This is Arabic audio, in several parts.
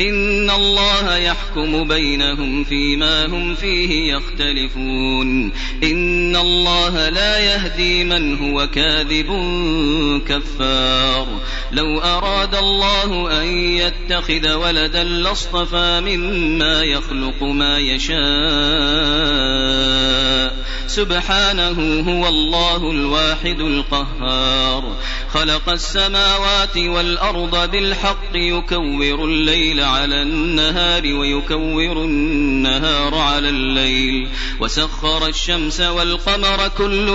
إن الله يحكم بينهم فيما هم فيه يختلفون. إن الله لا يهدي من هو كاذب كفار. لو أراد الله أن يتخذ ولدا لاصطفى مما يخلق ما يشاء. سبحانه هو الله الواحد القهار. خلق السماوات والأرض بالحق يكور الليل على النهار ويكور النهار على الليل. وسخر الشمس والقمر كل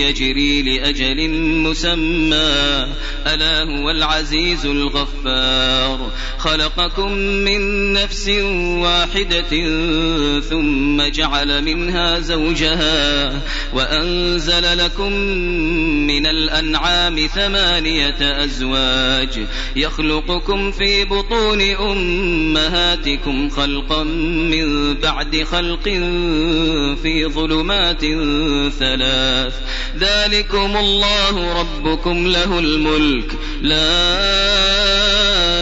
يجري لأجل مسمى. ألا هو العزيز الغفار. خلقكم من نفس واحدة ثم جعل منها زوجها وأنزل لكم من الأنعام ثمانية أزواج يخلقكم في بطون أمهاتكم خلقا من بعد خلق في ظلمات ثلاث ذلكم الله ربكم له الملك لا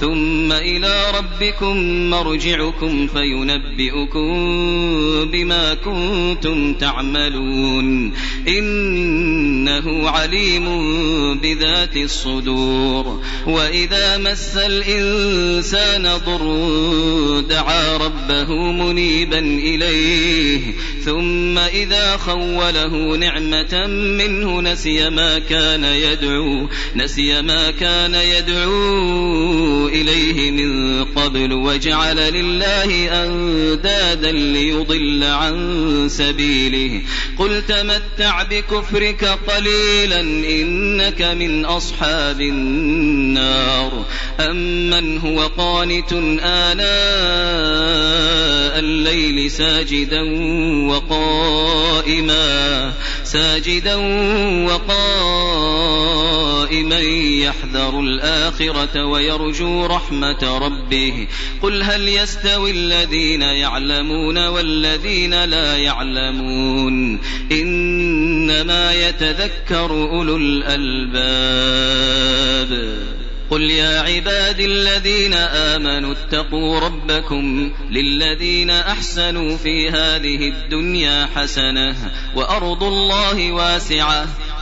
ثم إلى ربكم مرجعكم فينبئكم بما كنتم تعملون. إنه عليم بذات الصدور. وإذا مس الإنسان ضر دعا ربه منيبا إليه. ثم إذا خوله نعمة منه نسي ما كان يدعو نسي ما كان يدعو إليه من قبل وجعل لله أندادا ليضل عن سبيله. قل تمتع بكفرك قليلا إنك من أصحاب النار. أمن هو قانت آناء الليل ساجدا وقائما؟ ساجدا وقائما. يحذر الآخرة ويرجو رحمة ربه قل هل يستوي الذين يعلمون والذين لا يعلمون إنما يتذكر أولو الألباب قل يا عبادي الذين آمنوا اتقوا ربكم للذين أحسنوا في هذه الدنيا حسنة وأرض الله واسعة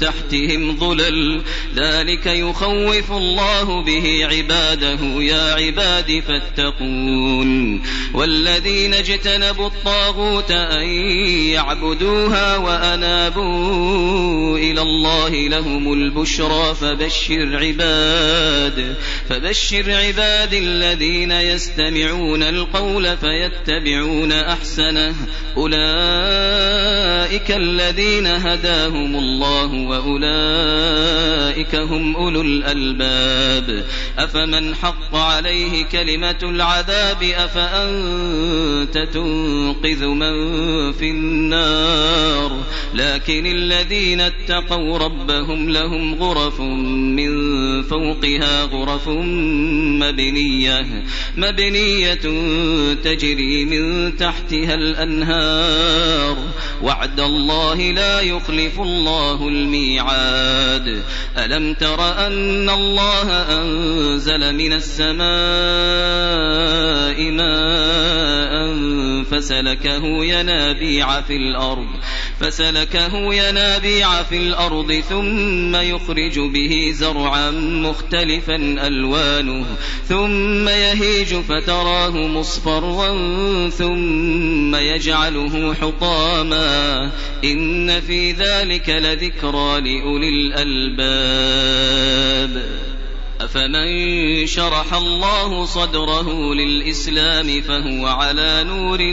تحتهم ظلل. ذلك يخوف الله به عباده. يا عباد فاتقون. والذين اجتنبوا الطاغوت أن يعبدوها وأنابوا إلى الله لهم البشرى فبشر عباد. فبشر عباد الذين يستمعون القول فيتبعون أحسنه. أولئك الذين هداهم هداهم الله وأولئك هم أولو الألباب أفمن حق عليه كلمة العذاب أفأنت تنقذ من في النار لكن الذين اتقوا ربهم لهم غرف من فوقها غرف مبنية مبنية تجري من تحتها الأنهار وعد الله لا يخلف الله الميعاد. ألم تر أن الله أنزل من السماء ماء فسلكه ينابيع في الأرض فسلكه ينابيع في الأرض ثم يخرج به زرعا مختلفا ألوانه ثم يهيج فتراه مصفرا ثم يجعله حطاما. إن في ذلك لذكرى لأولي الألباب. أفمن شرح الله صدره للإسلام فهو على نور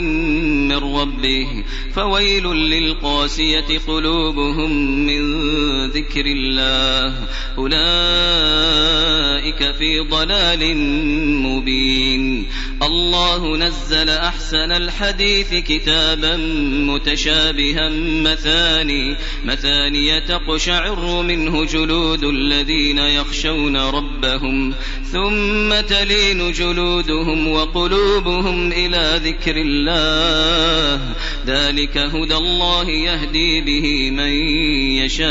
من ربه فويل للقاسية قلوبهم من ذكر الله أولئك في ضلال مبين الله نزل أحسن الحديث كتابا متشابها مثاني مثاني تقشعر منه جلود الذين يخشون ربهم ربهم ثم تلين جلودهم وقلوبهم إلى ذكر الله. ذلك هدى الله يهدي به من يشاء.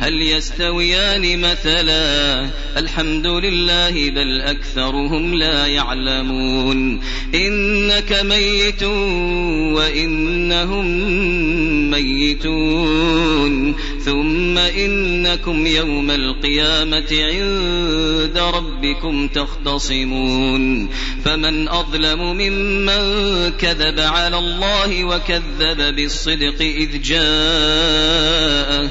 هل يستويان مثلا؟ الحمد لله بل أكثرهم لا يعلمون. إنك ميت وإنهم ميتون. ثم إنكم يوم القيامة عند ربكم تختصمون. فمن أظلم ممن كذب على الله وكذب بالصدق إذ جاءه.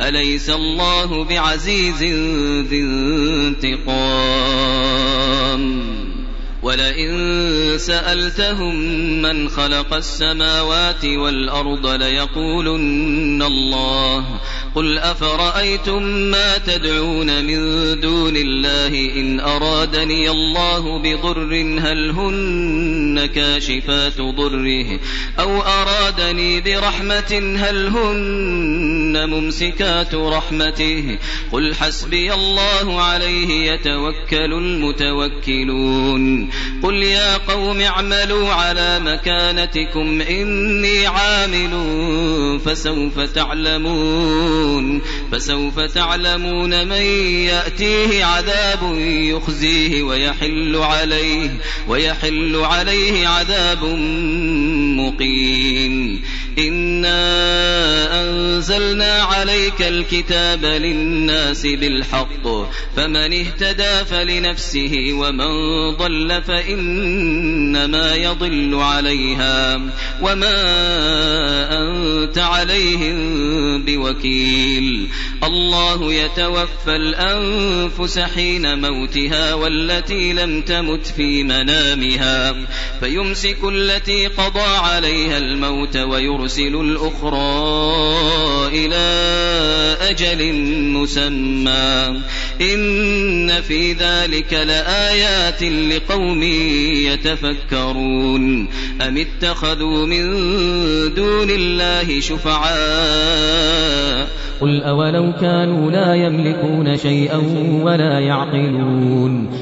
أليس الله بعزيز ذي انتقام؟ ولئن سألتهم من خلق السماوات والأرض ليقولن الله قل أفرأيتم ما تدعون من دون الله إن أرادني الله بضر هل هن كاشفات ضره أو أرادني برحمة هل هن ممسكات رحمته قل حسبي الله عليه يتوكل المتوكلون قل يا قوم اعملوا على مكانتكم إني عامل فسوف تعلمون تعملون فسوف تعلمون من يأتيه عذاب يخزيه ويحل عليه ويحل عليه عذاب مقيم إنا أنزلنا عليك الكتاب للناس بالحق فمن اهتدى فلنفسه ومن ضل فإنما يضل عليها وما أنت عليهم بوكيل الله يتوفى الأنفس حين موتها والتي لم تمت في منامها فيمسك التي قضى عليها الموت ويرسل الأخرى إلى أجل مسمى. إن في ذلك لآيات لقوم يتفكرون. أم اتخذوا من دون الله شفعاء؟ قل أولو كانوا لا يملكون شيئا ولا يعقلون.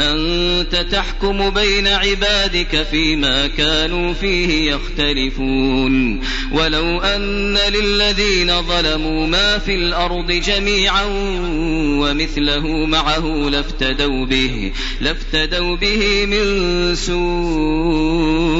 أنت تحكم بين عبادك فيما كانوا فيه يختلفون. ولو أن للذين ظلموا ما في الأرض جميعا ومثله معه لافتدوا به لافتدوا به من سوء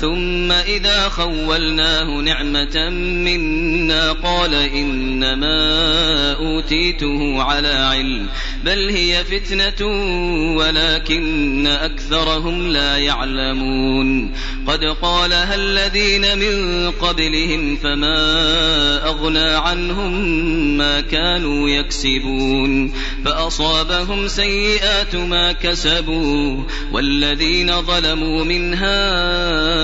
ثم إذا خولناه نعمة منا قال إنما أوتيته على علم بل هي فتنة ولكن أكثرهم لا يعلمون. قد قالها الذين من قبلهم فما أغنى عنهم ما كانوا يكسبون. فأصابهم سيئات ما كسبوا والذين ظلموا من هؤلاء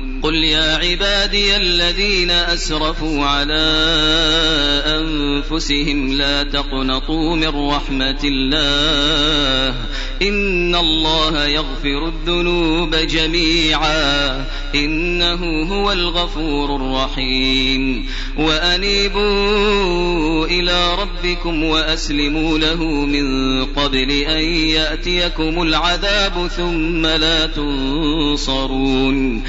قل يا عبادي الذين أسرفوا على أنفسهم لا تقنطوا من رحمة الله إن الله يغفر الذنوب جميعا إنه هو الغفور الرحيم وأنيبوا إلى ربكم وأسلموا له من قبل أن يأتيكم العذاب ثم لا تنصرون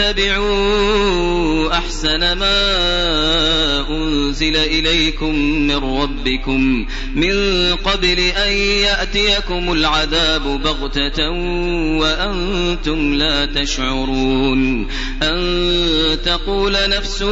واتبعوا أحسن ما أنزل إليكم من ربكم من قبل أن يأتيكم العذاب بغتة وأنتم لا تشعرون أن تقول نفس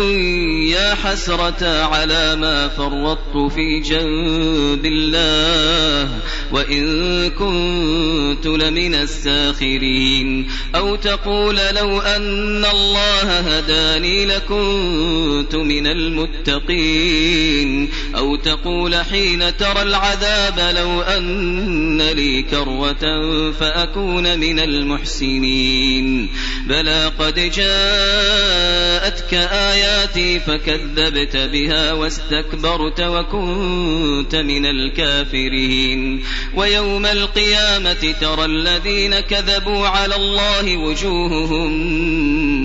يا حسرة على ما فرطت في جنب الله وإن كنت لمن الساخرين أو تقول لو أن الله هداني لكنت من المتقين أو تقول حين ترى العذاب لو أن لي كروة فأكون من المحسنين بلى قد جاءتك آياتي فكذبت بها واستكبرت وكنت من الكافرين ويوم القيامة ترى الذين كذبوا على الله وجوههم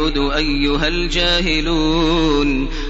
أعبد أيها الجاهلون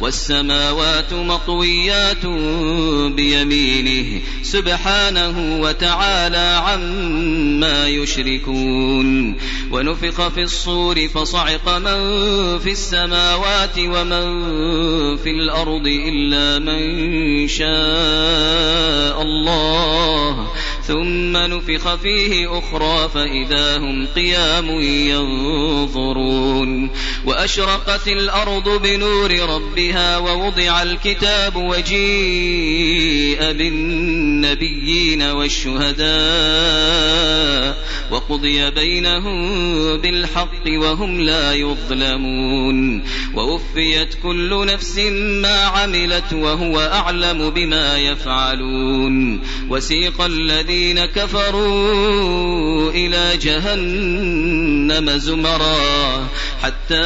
والسماوات مطويات بيمينه سبحانه وتعالى عما يشركون ونفخ في الصور فصعق من في السماوات ومن في الأرض إلا من شاء الله ثم نفخ فيه أخرى فإذا هم قيام ينظرون. وأشرقت الأرض بنور ربها ووضع الكتاب وجيء بالنبيين والشهداء وقضي بينهم بالحق وهم لا يظلمون. ووفيت كل نفس ما عملت وهو أعلم بما يفعلون. وسيق الذين كفروا إلى جهنم زمرا حتى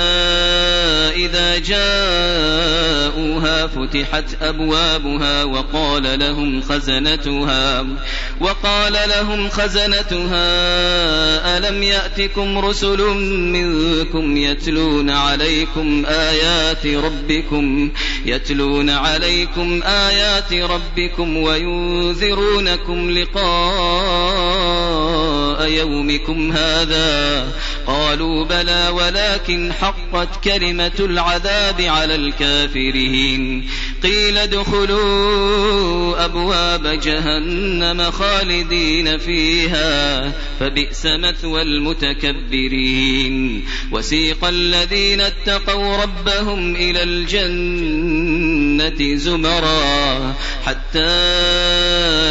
إذا جاءوها فتحت أبوابها وقال لهم خزنتها وقال لهم خزنتها ألم يأتكم رسل منكم يتلون عليكم آيات ربكم يتلون عليكم آيات ربكم وينذرونكم يومكم هذا قالوا بلى ولكن حقت كلمة العذاب على الكافرين قيل ادخلوا أبواب جهنم خالدين فيها فبئس مثوى المتكبرين وسيق الذين اتقوا ربهم إلى الجنة زمرا حتى